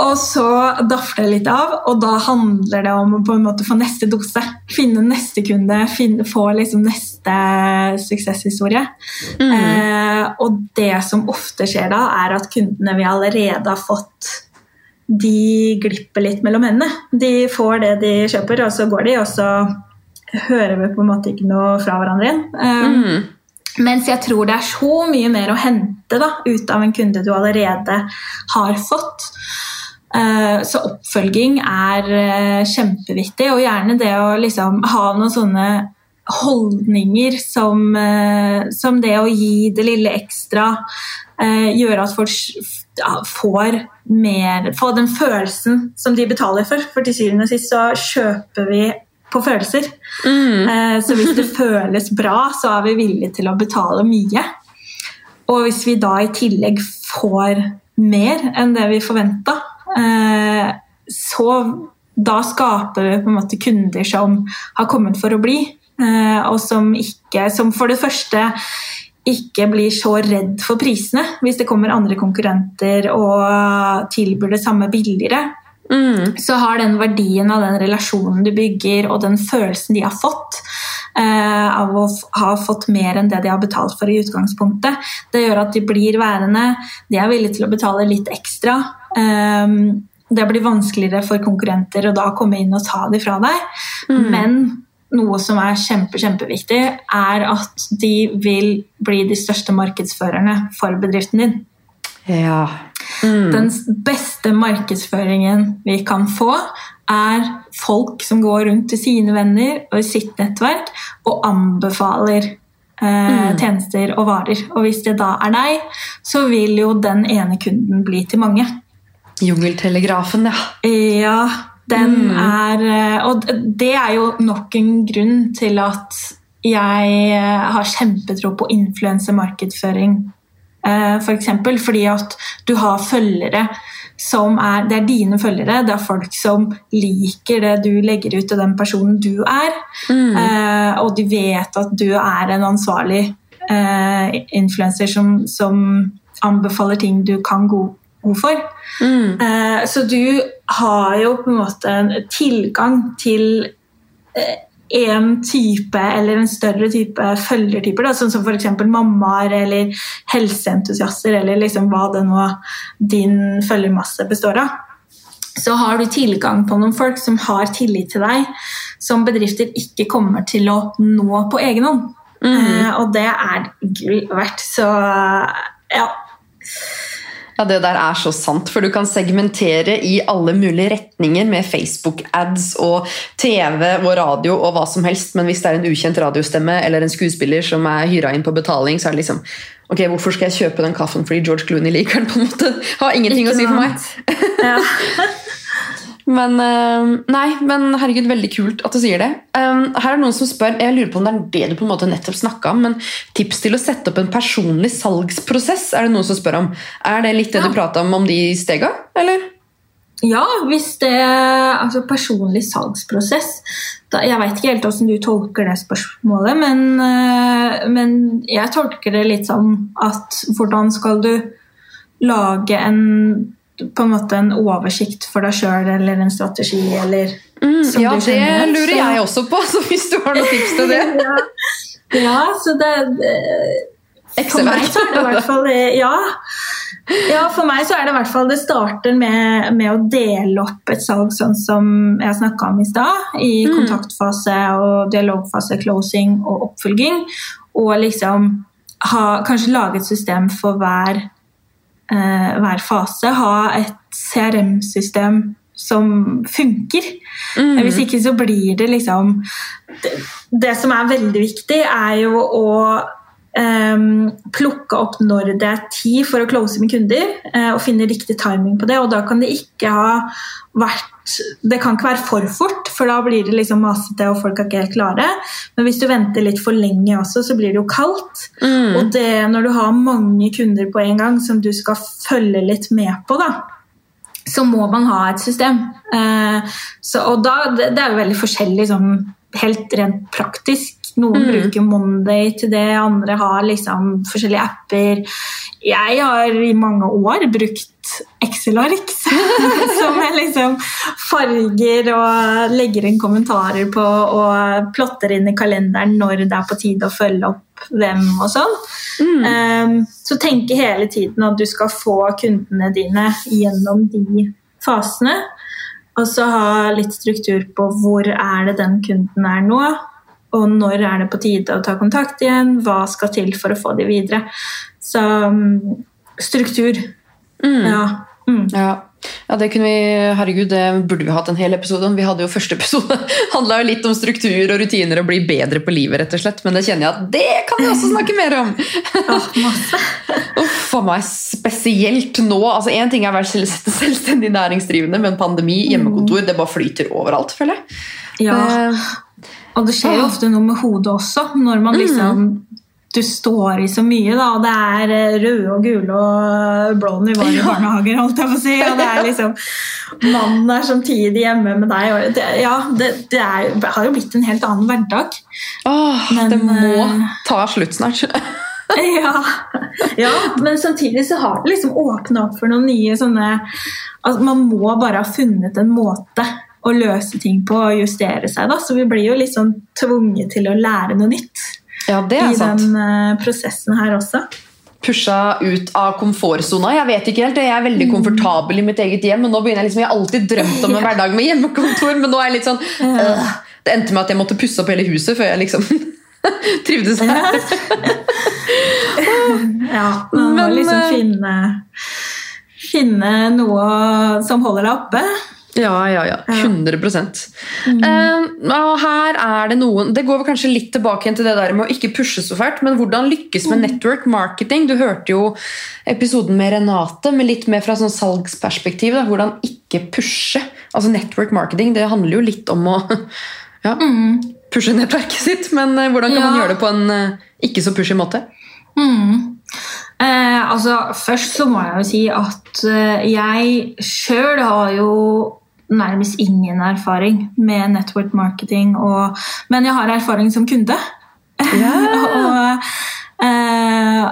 Og så daffer det litt av, og da handler det om å på en måte få neste dose. Finne neste kunde, finne, få liksom neste suksesshistorie. Eh, og det som ofte skjer da, er at kundene vi allerede har fått, de glipper litt mellom hendene. De får det de kjøper, og så går de, og så hører vi på en måte ikke noe fra hverandre igjen. Eh, Mm. mens jeg tror det er så mye mer å hente da, ut av en kunde du allerede har fått. Eh, Så oppfølging er eh, kjempeviktig, og gjerne det å liksom ha noen sånne holdninger som, eh, som det å gi det lille ekstra, eh, gjøre at folk får mer Få den følelsen som de betaler for. For til syvende og sist så kjøper vi på følelser. Mm. Eh, Så hvis det føles bra, så er vi villige til å betale mye. Og hvis vi da i tillegg får mer enn det vi forventa, så da skaper vi på en måte kunder som har kommet for å bli, og som ikke Som for det første ikke blir så redd for prisene hvis det kommer andre konkurrenter og tilbyr det samme billigere Mm. så har den verdien av den relasjonen du bygger, og den følelsen de har fått eh, av å ha fått mer enn det de har betalt for i utgangspunktet, det gjør at de blir værende, de er villige til å betale litt ekstra. Eh, det blir vanskeligere for konkurrenter å da komme inn og ta de fra deg. Men noe som er kjempe, kjempeviktig, er at de vil bli de største markedsførerne for bedriften din. Ja. Mm. Den beste markedsføringen vi kan få, er folk som går rundt til sine venner og i sitt nettverk og anbefaler eh, tjenester og varer. Og hvis det da er deg, så vil jo den ene kunden bli til mange. Jungeltelegrafen, ja. Ja, den er eh, Og det er jo nok en grunn til at jeg eh, har kjempetro på influensemarkedsføring, eh, for eksempel, fordi at du har følgere som er Det er dine følgere, det er folk som liker det du legger ut, og den personen du er. Mm. og de vet at du er en ansvarlig influenser som, som anbefaler ting du kan gå god for. Mm. Eh, Så du har jo på en måte en tilgang til en type eller en større type følgertyper, da, sånn som f.eks. mammaer eller helseentusiaster, eller liksom hva det nå din følgermasse består av. Så har du tilgang på noen folk som har tillit til deg, som bedrifter ikke kommer til å nå på egen hånd. Eh, og det er gull verdt. Så ja. Ja, Det der er så sant, for du kan segmentere i alle mulige retninger med Facebook-ads og TV og radio og hva som helst, men hvis det er en ukjent radiostemme eller en skuespiller som er hyra inn på betaling, så er det liksom Ok, hvorfor skal jeg kjøpe den kaffen fordi George Clooney liker den? på en måte? Har ingenting å si for meg. Ja. Men eh, Nei, men herregud, veldig kult at du sier det. Um, her er noen som spør Jeg lurer på om det er det du på en måte nettopp snakka om, men tips til å sette opp en personlig salgsprosess er det noen som spør om. Er det litt det Ja. du prata om om de stega, eller? Ja, hvis det Altså personlig salgsprosess da, Jeg veit ikke helt hvordan du tolker det spørsmålet, men, eh, men jeg tolker det litt som at hvordan skal du lage en på en måte en oversikt for deg sjøl eller en strategi eller Mm, ja, du det lurer så- jeg også på, så hvis du har noen tips til det. ja. ja, så det For meg så er det i hvert fall ja. ja, for meg så er det i hvert fall det starter med, med å dele opp et salg sånn som jeg snakka om i stad. I Mm. kontaktfase og dialogfase, closing og oppfølging. Og liksom ha, kanskje lage et system for hver, hver fase. Ha et CRM-system som funker. Mm. Hvis ikke så blir det liksom Det, det som er veldig viktig, er jo å plukke opp når det er tid for å close med kunder, eh, og finne riktig timing på det. Og da kan det ikke ha vært Det kan ikke være for fort, for da blir det liksom masete og folk er ikke helt klare. Men hvis du venter litt for lenge også, så blir det jo kaldt. Mm. Og det når du har mange kunder på en gang som du skal følge litt med på, da, så må man ha et system. Eh, så, og da, det, det er jo veldig forskjellig sånn, helt rent praktisk. Noen Mm. bruker Monday til det, andre har liksom forskjellige apper. Jeg har i mange år brukt Excel-ark som jeg liksom farger og legger inn kommentarer på og plotter inn i kalenderen når det er på tide å følge opp hvem og sånn. Mm. Um, så tenke hele tiden at du skal få kundene dine gjennom de fasene. Og så ha litt struktur på hvor er det den kunden er nå, og når er det på tide å ta kontakt igjen, hva skal til for å få de videre. Så um, struktur. Mm. Ja. Mm. Ja. ja, det kunne vi Herregud, det burde vi hatt en hel episode om. Vi hadde jo første episode handla jo litt om struktur og rutiner og bli bedre på livet, rett og slett. Men det kjenner jeg at det kan vi også snakke mer om! Ah, masse. Uff a meg, spesielt nå. altså Én ting er å være selvstendig næringsdrivende, men pandemi, hjemmekontor, det bare flyter overalt, føler jeg. Ja. Og det skjer jo ofte noe med hodet også, når man liksom du står i så mye, da, og det er eh, røde og gule og blå nivåer i barnehager, holdt jeg på å si, og det er liksom Mannen er samtidig hjemme med deg, og det, ja, det, det, er, det har jo blitt en helt annen hverdag. åh, Men, det må eh, ta slutt snart. Ja. ja, men samtidig så har det liksom åpna opp for noen nye sånne altså Man må bare ha funnet en måte å løse ting på og justere seg, da. Så vi blir jo litt sånn tvunget til å lære noe nytt Ja, det i sant. den eh, prosessen her også. pusha ut av komfortsona. Jeg vet ikke helt, jeg er veldig komfortabel i mitt eget hjem. og nå begynner Jeg liksom, jeg har alltid drømt om en hverdag med hjemmekontor, men nå er jeg litt sånn øh. Det endte med at jeg måtte pusse opp hele huset før jeg liksom trivdes her. Ja, man må Men, liksom eh, finne, finne noe som holder deg oppe. Ja, ja, ja. 100 Eh, og her er det noen Det går kanskje litt tilbake igjen til det der med å ikke pushe så fælt, men hvordan lykkes med network marketing? Du hørte jo episoden med Renate, men litt mer fra sånn salgsperspektiv. Da. Hvordan ikke pushe. Altså Network marketing det handler jo litt om å ja, pushe nettverket sitt, men eh, hvordan kan man gjøre det på en eh, ikke så pushy måte? Mm. Eh, altså, først så må jeg jo si at eh, jeg sjøl har jo nærmest ingen erfaring med network marketing, og, men jeg har erfaring som kunde. og, eh,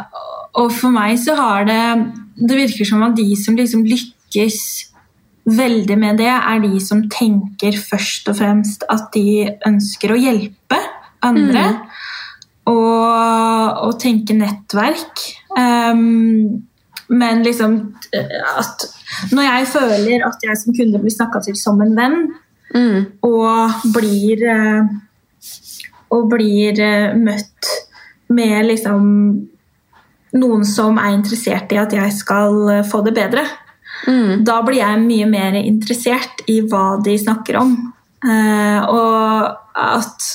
og for meg så har det Det virker som at de som liksom lykkes veldig med det, er de som tenker først og fremst at de ønsker å hjelpe andre. Og, og tenke nettverk. Um, men liksom eh, at Når jeg føler at jeg som kunde blir snakka til som en venn, Mm. og blir eh, Og blir eh, møtt med liksom noen som er interessert i at jeg skal eh, få det bedre, Mm. da blir jeg mye mer interessert i hva de snakker om. Eh, og at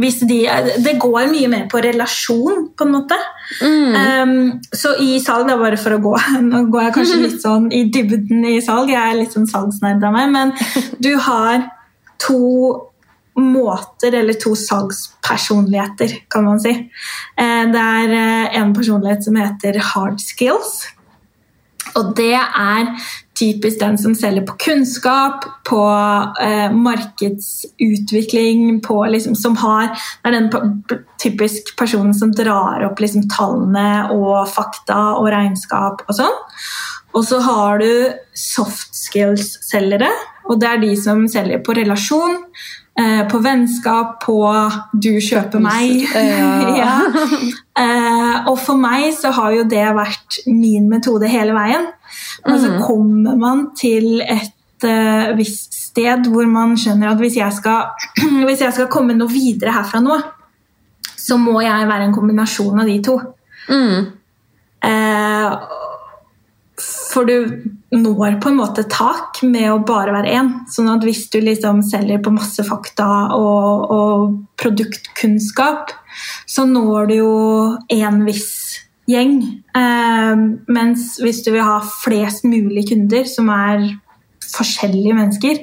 hvis de Det går mye mer på relasjon, på en måte. Um, så i salg, da, bare for å gå Nå går jeg kanskje litt sånn i dybden i salg, jeg er litt sånn salgsnerd av meg, men du har to måter, eller to salgspersonligheter, kan man si. Uh, Det er eh, en personlighet som heter hard skills. Og det er typisk den som selger på kunnskap, på eh, markedsutvikling, på liksom, som har Det er den typisk personen som drar opp liksom, tallene og fakta og regnskap og sånn. Og så har du soft skills-selgere, og det er de som selger på relasjon, eh, på vennskap, på 'du kjøper meg'. Ja. Eh, og for meg så har jo det vært min metode hele veien. Men så kommer man til et eh, visst sted hvor man skjønner at hvis jeg, skal, hvis jeg skal komme noe videre herfra nå, så må jeg være en kombinasjon av de to. Mm. Eh, for du når på en måte tak med å bare være én. Sånn at hvis du liksom selger på masse fakta og, og produktkunnskap, så når du jo en viss gjeng. Eh, mens hvis du vil ha flest mulig kunder, som er forskjellige mennesker,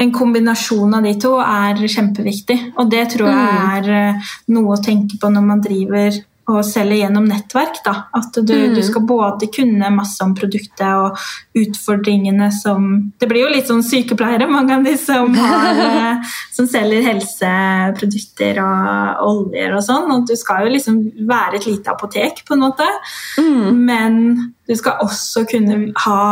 en kombinasjon av de to er kjempeviktig. Og det tror jeg er eh, noe å tenke på når man driver og selger gjennom nettverk. Da. At du, du skal både kunne masse om produktet og utfordringene som Det blir jo litt sånn sykepleiere, mange av de som, har, eh, som selger helseprodukter og oljer og sånn. Og du skal jo liksom være et lite apotek, på en måte. Men du skal også kunne ha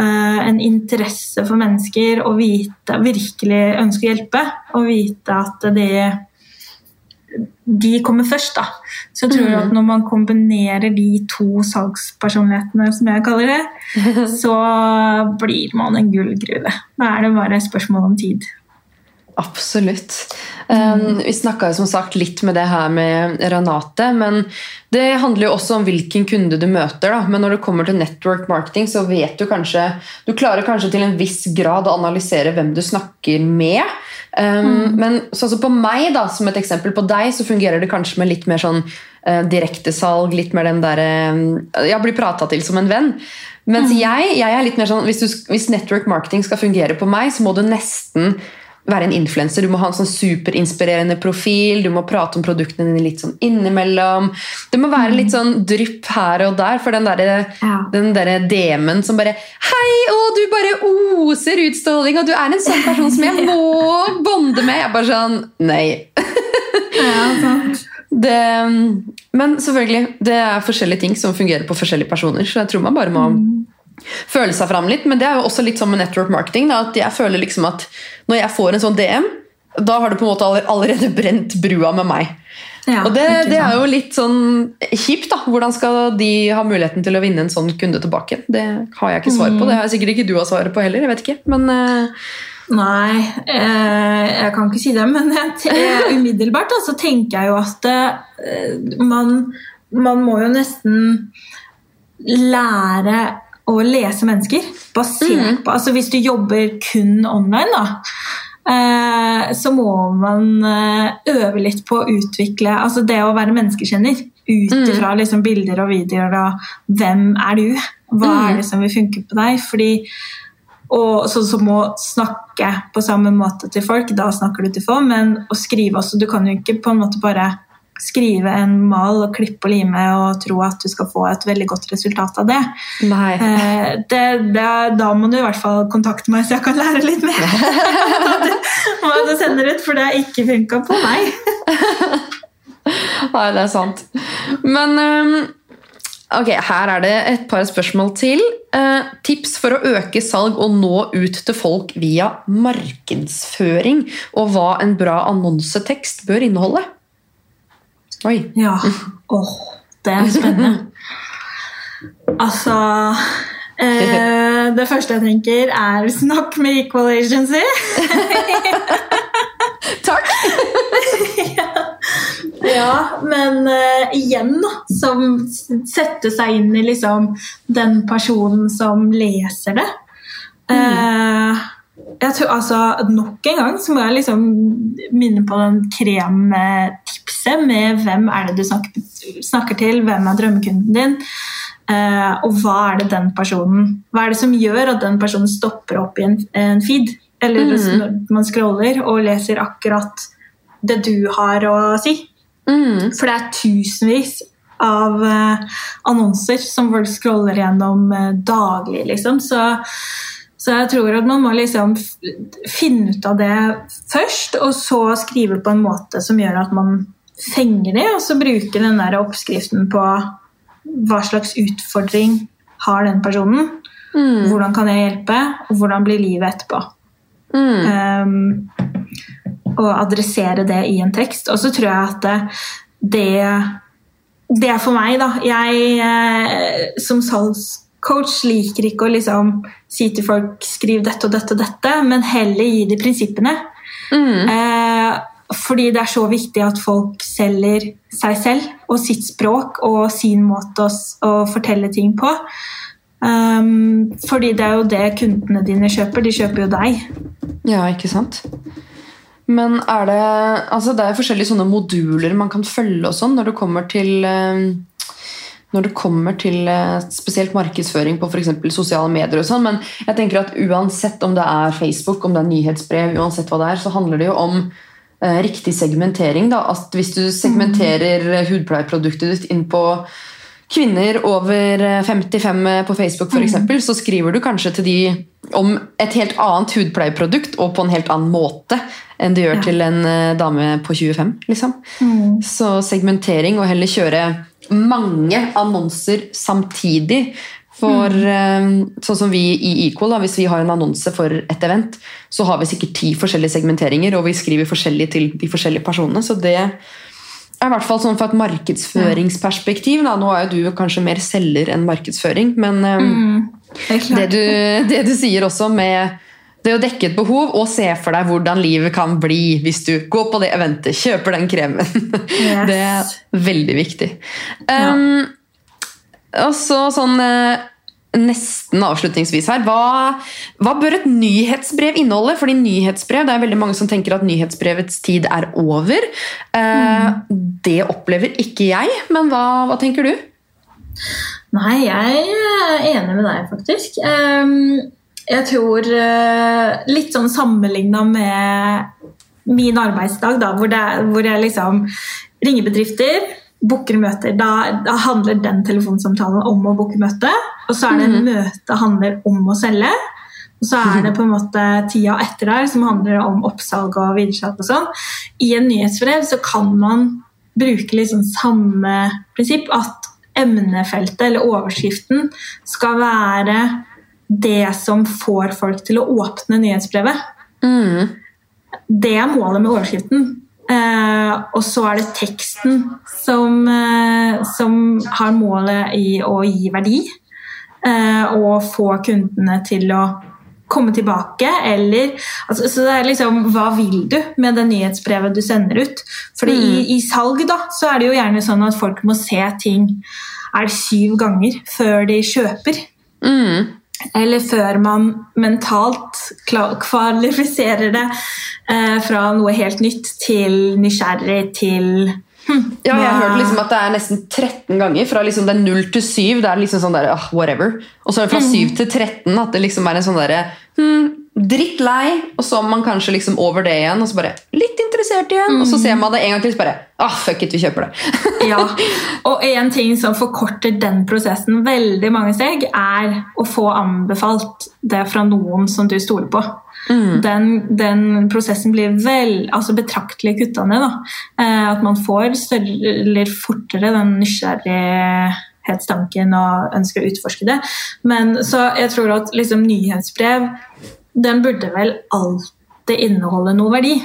eh, en interesse for mennesker og vite, virkelig ønske å hjelpe. Og vite at det de kommer først. da. Så jeg tror at når man kombinerer de to salgspersonlighetene, som jeg kaller det, så blir man en gullgruve. Da er det bare et spørsmål om tid. Absolutt. Um, vi snakka som sagt litt med det her med Renate, men det handler jo også om hvilken kunde du møter. Da. Men når det kommer til network marketing, så vet du kanskje Du klarer kanskje til en viss grad å analysere hvem du snakker med. Um, Men sånn som på meg, da, som et eksempel på deg, så fungerer det kanskje med litt mer sånn uh, direktesalg, litt mer den derre Jeg blir prata til som en venn. Mens jeg, jeg er litt mer sånn hvis, du, hvis network marketing skal fungere på meg, så må du nesten være en influenser. Du må ha en sånn superinspirerende profil, du må prate om produktene dine litt sånn innimellom. Det må være litt sånn drypp her og der for den derre Ja. der DM-en som bare Hei, å, du bare oser utstråling, og du er en sånn person som jeg må bonde med. Jeg bare sånn Nei. Ja, sant. Det, men selvfølgelig, det er forskjellige ting som fungerer på forskjellige personer, så jeg tror man bare må føle seg fram litt. Men det er jo også litt sånn med network marketing. Da, at jeg føler liksom at når jeg får en sånn DM, da har det på en måte allerede brent brua med meg. Ja, Og det, det er jo litt sånn kjipt, da. Hvordan skal de ha muligheten til å vinne en sånn kunde tilbake? Det har jeg ikke svar på. Det har sikkert ikke du har svaret på heller. jeg vet ikke. Men eh, Nei, eh, jeg kan ikke si det, men jeg, umiddelbart da, så tenker jeg jo at eh, man, man må jo nesten lære å lese mennesker. Basert på, altså Hvis du jobber kun online, da, eh, så må man eh, øve litt på å utvikle altså det å være menneskekjenner. Ut ifra liksom bilder og videoer og hvem er du? Hva er det som vil funke på deg? Fordi og sånn som å snakke på samme måte til folk, da snakker du til få, men å skrive også Du kan jo ikke på en måte bare skrive en mal og klippe og lime og tro at du skal få et veldig godt resultat av det. Eh, det, det da må du i hvert fall kontakte meg, så jeg kan lære litt mer hva du, du sender ut, for det har ikke funka på meg. Nei, det er sant. Men um ok, her er det et par spørsmål til. Eh, tips for å øke salg og nå ut til folk via markedsføring, og hva en bra annonsetekst bør inneholde. Oi. Ja. Åh, det er spennende. Altså eh, Det første jeg tenker, er snakk med Equal Agency. Takk! Ja, men eh, igjen, da, som setter seg inn i liksom den personen som leser det. Eh, jeg tror, altså, Nok en gang så må jeg liksom minne på den kremtipset med hvem er det du snakker, snakker til, hvem er drømmekunden din, uh, og hva er det den personen Hva er det som gjør at den personen stopper opp i en, en feed? Eller Mhm. når man scroller og leser akkurat det du har å si. Mm. For det er tusenvis av uh, annonser som folk scroller gjennom uh, daglig, liksom. Så, så jeg tror at man må liksom finne ut av det først, og så skrive på en måte som gjør at man fenger det, og så bruke den der oppskriften på hva slags utfordring har den personen. Mm. Hvordan kan jeg hjelpe, og hvordan blir livet etterpå? Mm. um, og adressere det i en tekst. Og så tror jeg at det, det, det er for meg, da. Jeg som som salgscoach liker ikke å liksom si til folk skriv dette og dette og dette, men heller gi de prinsippene. Mm. Eh, fordi det er så viktig at folk selger seg selv og sitt språk og sin måte å, å fortelle ting på. Um, fordi det er jo det kundene dine kjøper. De kjøper jo deg. Ja, ikke sant? Men er det Altså, det er forskjellige sånne moduler man kan følge og sånn når det kommer til eh, når det kommer til eh, spesielt markedsføring på f.eks. sosiale medier. og sånn, Men jeg tenker at uansett om det er Facebook, om det er nyhetsbrev, uansett hva det er, så handler det jo om eh, riktig segmentering. Da. At hvis du segmenterer mm. hudpleieproduktet ditt inn på kvinner over eh, 55 på Facebook for eksempel, så skriver du kanskje til de om et helt annet hudpleieprodukt og på en helt annen måte enn du gjør Ja. til en eh, dame på 25. liksom. Så segmentering og heller kjøre mange annonser samtidig. For mm. sånn som vi i Equal, da, hvis vi har en annonse for et event, så har vi sikkert ti forskjellige segmenteringer, og vi skriver forskjellig til de forskjellige personene. Så det er i hvert fall sånn fra et markedsføringsperspektiv. Da. Nå er jo du kanskje mer selger enn markedsføring, men mm. Det det, du, det du sier også med det å dekke et behov og se for deg hvordan livet kan bli hvis du går på det eventet, kjøper den kremen. Yes. Det er veldig viktig. Um, Og så sånn eh, nesten avslutningsvis her. Hva, hva bør et nyhetsbrev inneholde? Fordi nyhetsbrev, det er veldig mange som tenker at nyhetsbrevets tid er over. Eh, Det opplever ikke jeg, men hva, hva tenker du? Nei, jeg er enig med deg, faktisk. Ehm, Jeg tror eh, litt sånn sammenligna med min arbeidsdag, da, hvor, det, hvor jeg liksom ringer bedrifter, booker møter. Da, da handler den telefonsamtalen om å booke møte, og så er det Mhm. møtet handler om å selge. Og så er det på en måte tida etter der som handler om oppsalg og videresalg og sånn. I en nyhetsbrev så kan man bruke liksom samme prinsipp, at emnefeltet eller overskriften skal være det som får folk til å åpne nyhetsbrevet. Mm. Det er målet med overskriften. Eh, og så er det teksten som, eh, som har målet i å gi verdi. Eh, og få kundene til å komme tilbake, eller altså, Så det er liksom Hva vil du med det nyhetsbrevet du sender ut? Fordi i, i salg da, så er det jo gjerne sånn at folk må se ting er det syv ganger før de kjøper. Mm. Eller før man mentalt kvalifiserer det eh, fra noe helt nytt til nysgjerrig til hm, Ja, jeg har hørt liksom at det er nesten 13 ganger. Fra liksom det er 0 til 7. Det er liksom sånn der, ah, whatever. Og så er det fra 7 til 13 at det liksom er en sånn derre hm, Drittlei, og så er man kanskje liksom over det igjen, og så bare litt interessert igjen. Og så ser man det en gang til, så bare ah, fuck it, vi kjøper det. Ja, og en ting som forkorter den prosessen veldig mange steg, er å få anbefalt det fra noen som du stoler på. Den, den prosessen blir vel, altså betraktelig kutta ned. Da. Eh, at man får større, eller fortere den nysgjerrighetstanken og ønsker å utforske det. Men så jeg tror at liksom, nyhetsbrev den burde vel alltid inneholde noe verdi.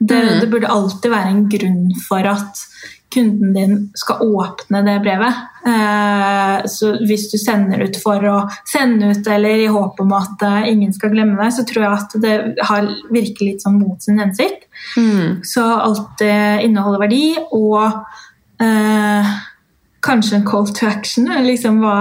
Det, det burde alltid være en grunn for at kunden din skal åpne det brevet. Eh, så hvis du sender ut for å sende ut eller i håp om at eh, ingen skal glemme deg, så tror jeg at det har virker litt sånn mot sin hensikt. Mm. Så alltid inneholder verdi, og eh, kanskje en call to action. Liksom hva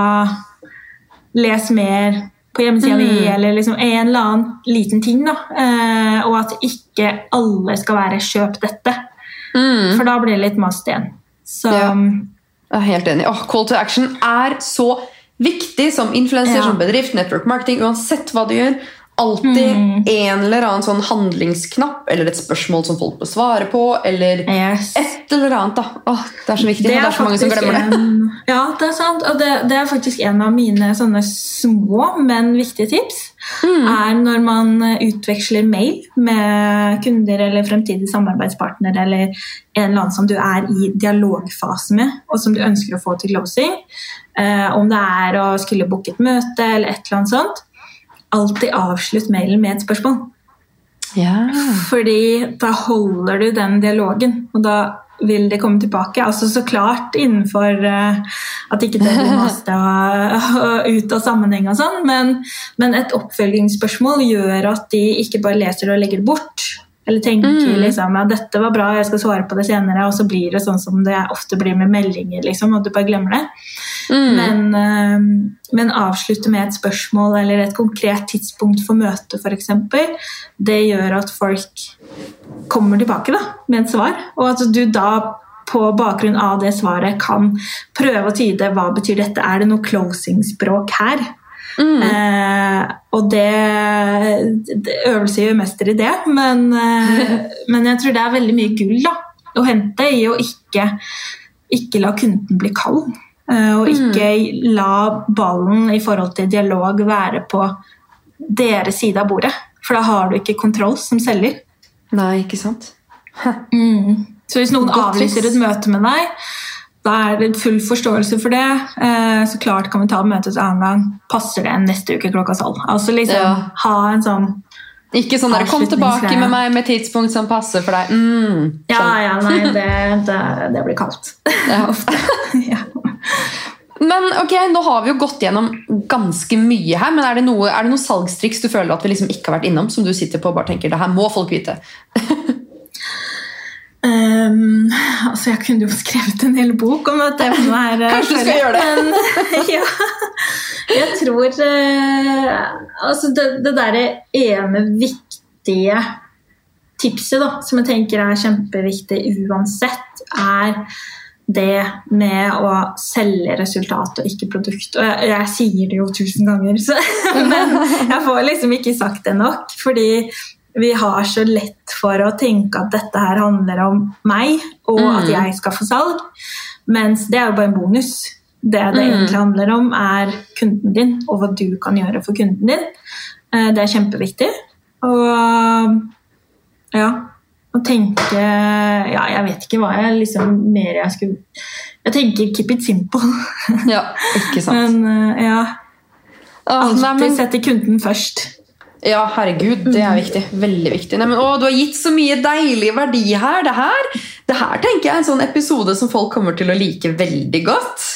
Les mer på hjemmesida mm. di, eller liksom en eller annen liten ting. Da. Eh, og at ikke alle skal være 'kjøp dette', Mm. for da blir det litt mast igjen. Så Ja. Jeg er helt enig. Oh, call to action er så viktig som influenser, Ja. som bedrift, network marketing, uansett hva du gjør. Alltid Mm. en eller annen sånn handlingsknapp, eller et spørsmål som folk bør svare på, eller yes. et eller annet. da. Åh, det er så viktig, og det er så mange som glemmer det. En, ja, det er sant. Og det, det er faktisk en av mine sånne små, men viktige tips. Mm. er når man utveksler mail med kunder eller fremtidige samarbeidspartnere eller en eller annen som du er i dialogfase med, og som du ønsker å få til closing. Eh, om det er å skulle booke et møte eller et eller annet sånt. Alltid avslutt mailen med et spørsmål. Ja. Fordi da holder du den dialogen, og da vil det komme tilbake. Altså Så klart innenfor uh, at ikke det blir masta og, og ut av sammenheng og sånn, men, men et oppfølgingsspørsmål gjør at de ikke bare leser og legger det bort. Eller tenker Mm. liksom ja, dette var bra, jeg skal svare på det senere, og så blir det sånn som det ofte blir med meldinger, liksom, at du bare glemmer det. Mm. Men, eh, men avslutte med et spørsmål eller et konkret tidspunkt for møte f.eks. Det gjør at folk kommer tilbake da, med et svar. Og at du da på bakgrunn av det svaret kan prøve å tyde hva betyr dette. Er det noe closing-språk her? Mm. Eh, og det, det Øvelse gjør mester i det, men, eh, men jeg tror det er veldig mye gull da, å hente i å ikke, ikke la kunden bli kald. Eh, og ikke la ballen i forhold til dialog være på deres side av bordet. For da har du ikke kontroll som selger. Nei, ikke sant? Så hvis noen Godt avlyser et møte med deg, da er det full forståelse for det. Eh, Så klart kan vi ta møtet en annen gang. Passer det neste uke klokka tolv? Altså liksom Ja. ha en sånn Ikke sånn der, kom tilbake med meg med tidspunkt som passer for deg. Mm. Ja, ja, nei, det, det, det blir kaldt. Ja. Ofte. ja. Men ok, nå har vi jo gått gjennom ganske mye her, men er det, noe, er det noen salgstriks du føler at vi liksom ikke har vært innom, som du sitter på og bare tenker, det her må folk vite? Um, altså, jeg kunne jo skrevet en hel bok om dette her. Kanskje du skal gjøre det? Men, ja, jeg tror uh, Altså, det, det derre ene viktige tipset da, som jeg tenker er kjempeviktig uansett, er det med å selge resultat og ikke produkt. Og jeg, jeg sier det jo tusen ganger, så, men jeg får liksom ikke sagt det nok. Fordi vi har så lett for å tenke at dette her handler om meg, og Mm. at jeg skal få salg. Mens det er jo bare en bonus. Det det Mm. egentlig handler om, er kunden din, og hva du kan gjøre for kunden din. Eh, Det er kjempeviktig. Og ja, å tenke Ja, jeg vet ikke hva jeg liksom mer jeg skulle Jeg tenker keep it simple. Ja, ikke sant? Men eh, ja, alltid men, sette kunden først. ja, herregud, det er viktig. Veldig viktig. Nei, men, å, du har gitt så mye deilig verdi her. Det her, det her tenker jeg er en sånn episode som folk kommer til å like veldig godt.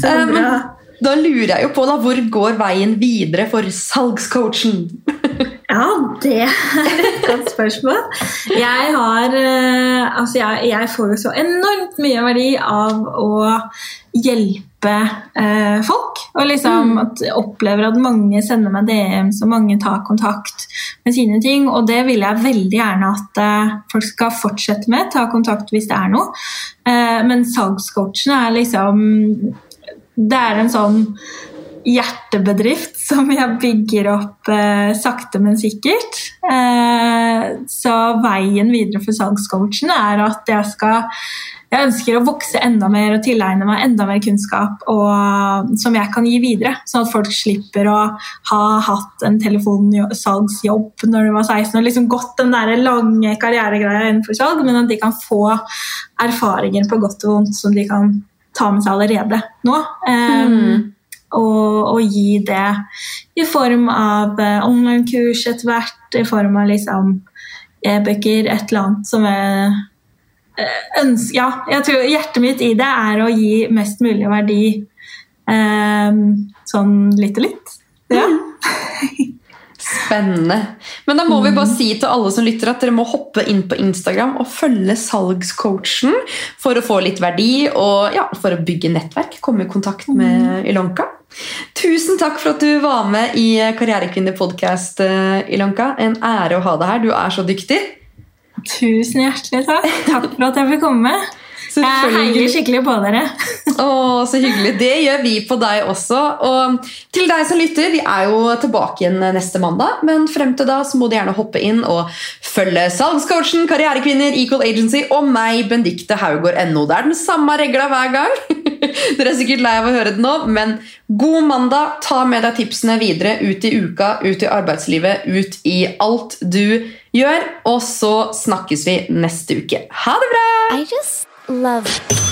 Så Eh, men bra. Da lurer jeg jo på, da, hvor går veien videre for salgscoachen? Ja, det er et godt spørsmål. Jeg har eh, Altså, jeg, jeg får jo så enormt mye verdi av å hjelpe eh, folk. Og liksom at jeg opplever at mange sender meg DMs, og mange tar kontakt med sine ting. Og det vil jeg veldig gjerne at eh, folk skal fortsette med. Ta kontakt hvis det er noe. Eh, men salgscoachene er liksom Det er en sånn hjertebedrift som jeg bygger opp eh, sakte, men sikkert. Eh, så veien videre for salgscoachen er at jeg skal jeg ønsker å vokse enda mer og tilegne meg enda mer kunnskap og, som jeg kan gi videre. Sånn at folk slipper å ha hatt en telefonsalgsjobb når de var 16 og liksom gått den der lange karrieregreia innenfor salg, men at de kan få erfaringer på godt og vondt som de kan ta med seg allerede nå. Um, og, og gi det i form av uh, online-kurs etter hvert, i form av liksom e-bøker, et eller annet som jeg eh, ønsker Ja, jeg tror hjertet mitt i det er å gi mest mulig verdi um, sånn litt og litt. Ja. Spennende. Men da må vi bare si til alle som lytter at dere må hoppe inn på Instagram og følge salgscoachen for å få litt verdi og ja, for å bygge nettverk. Komme i kontakt med Ilonka. Tusen takk for at du var med i Karrierekvinner-podkast, Ilonka. En ære å ha deg her. Du er så dyktig. Tusen hjertelig takk. Takk for at jeg fikk komme. Jeg henger heier skikkelig på dere. Å, så hyggelig. Det gjør vi på deg også. Og til deg som lytter, vi er jo tilbake igjen neste mandag. Men frem til da så må du gjerne hoppe inn og følge salgscoachen, karrierekvinner, Equal Agency og meg, Bendikte Haugård.no. Det er den samme regla hver gang. Dere er sikkert lei av å høre det nå, men god mandag. Ta med deg tipsene videre ut i uka, ut i arbeidslivet, ut i alt du gjør. Og så snakkes vi neste uke. Ha det bra! I just love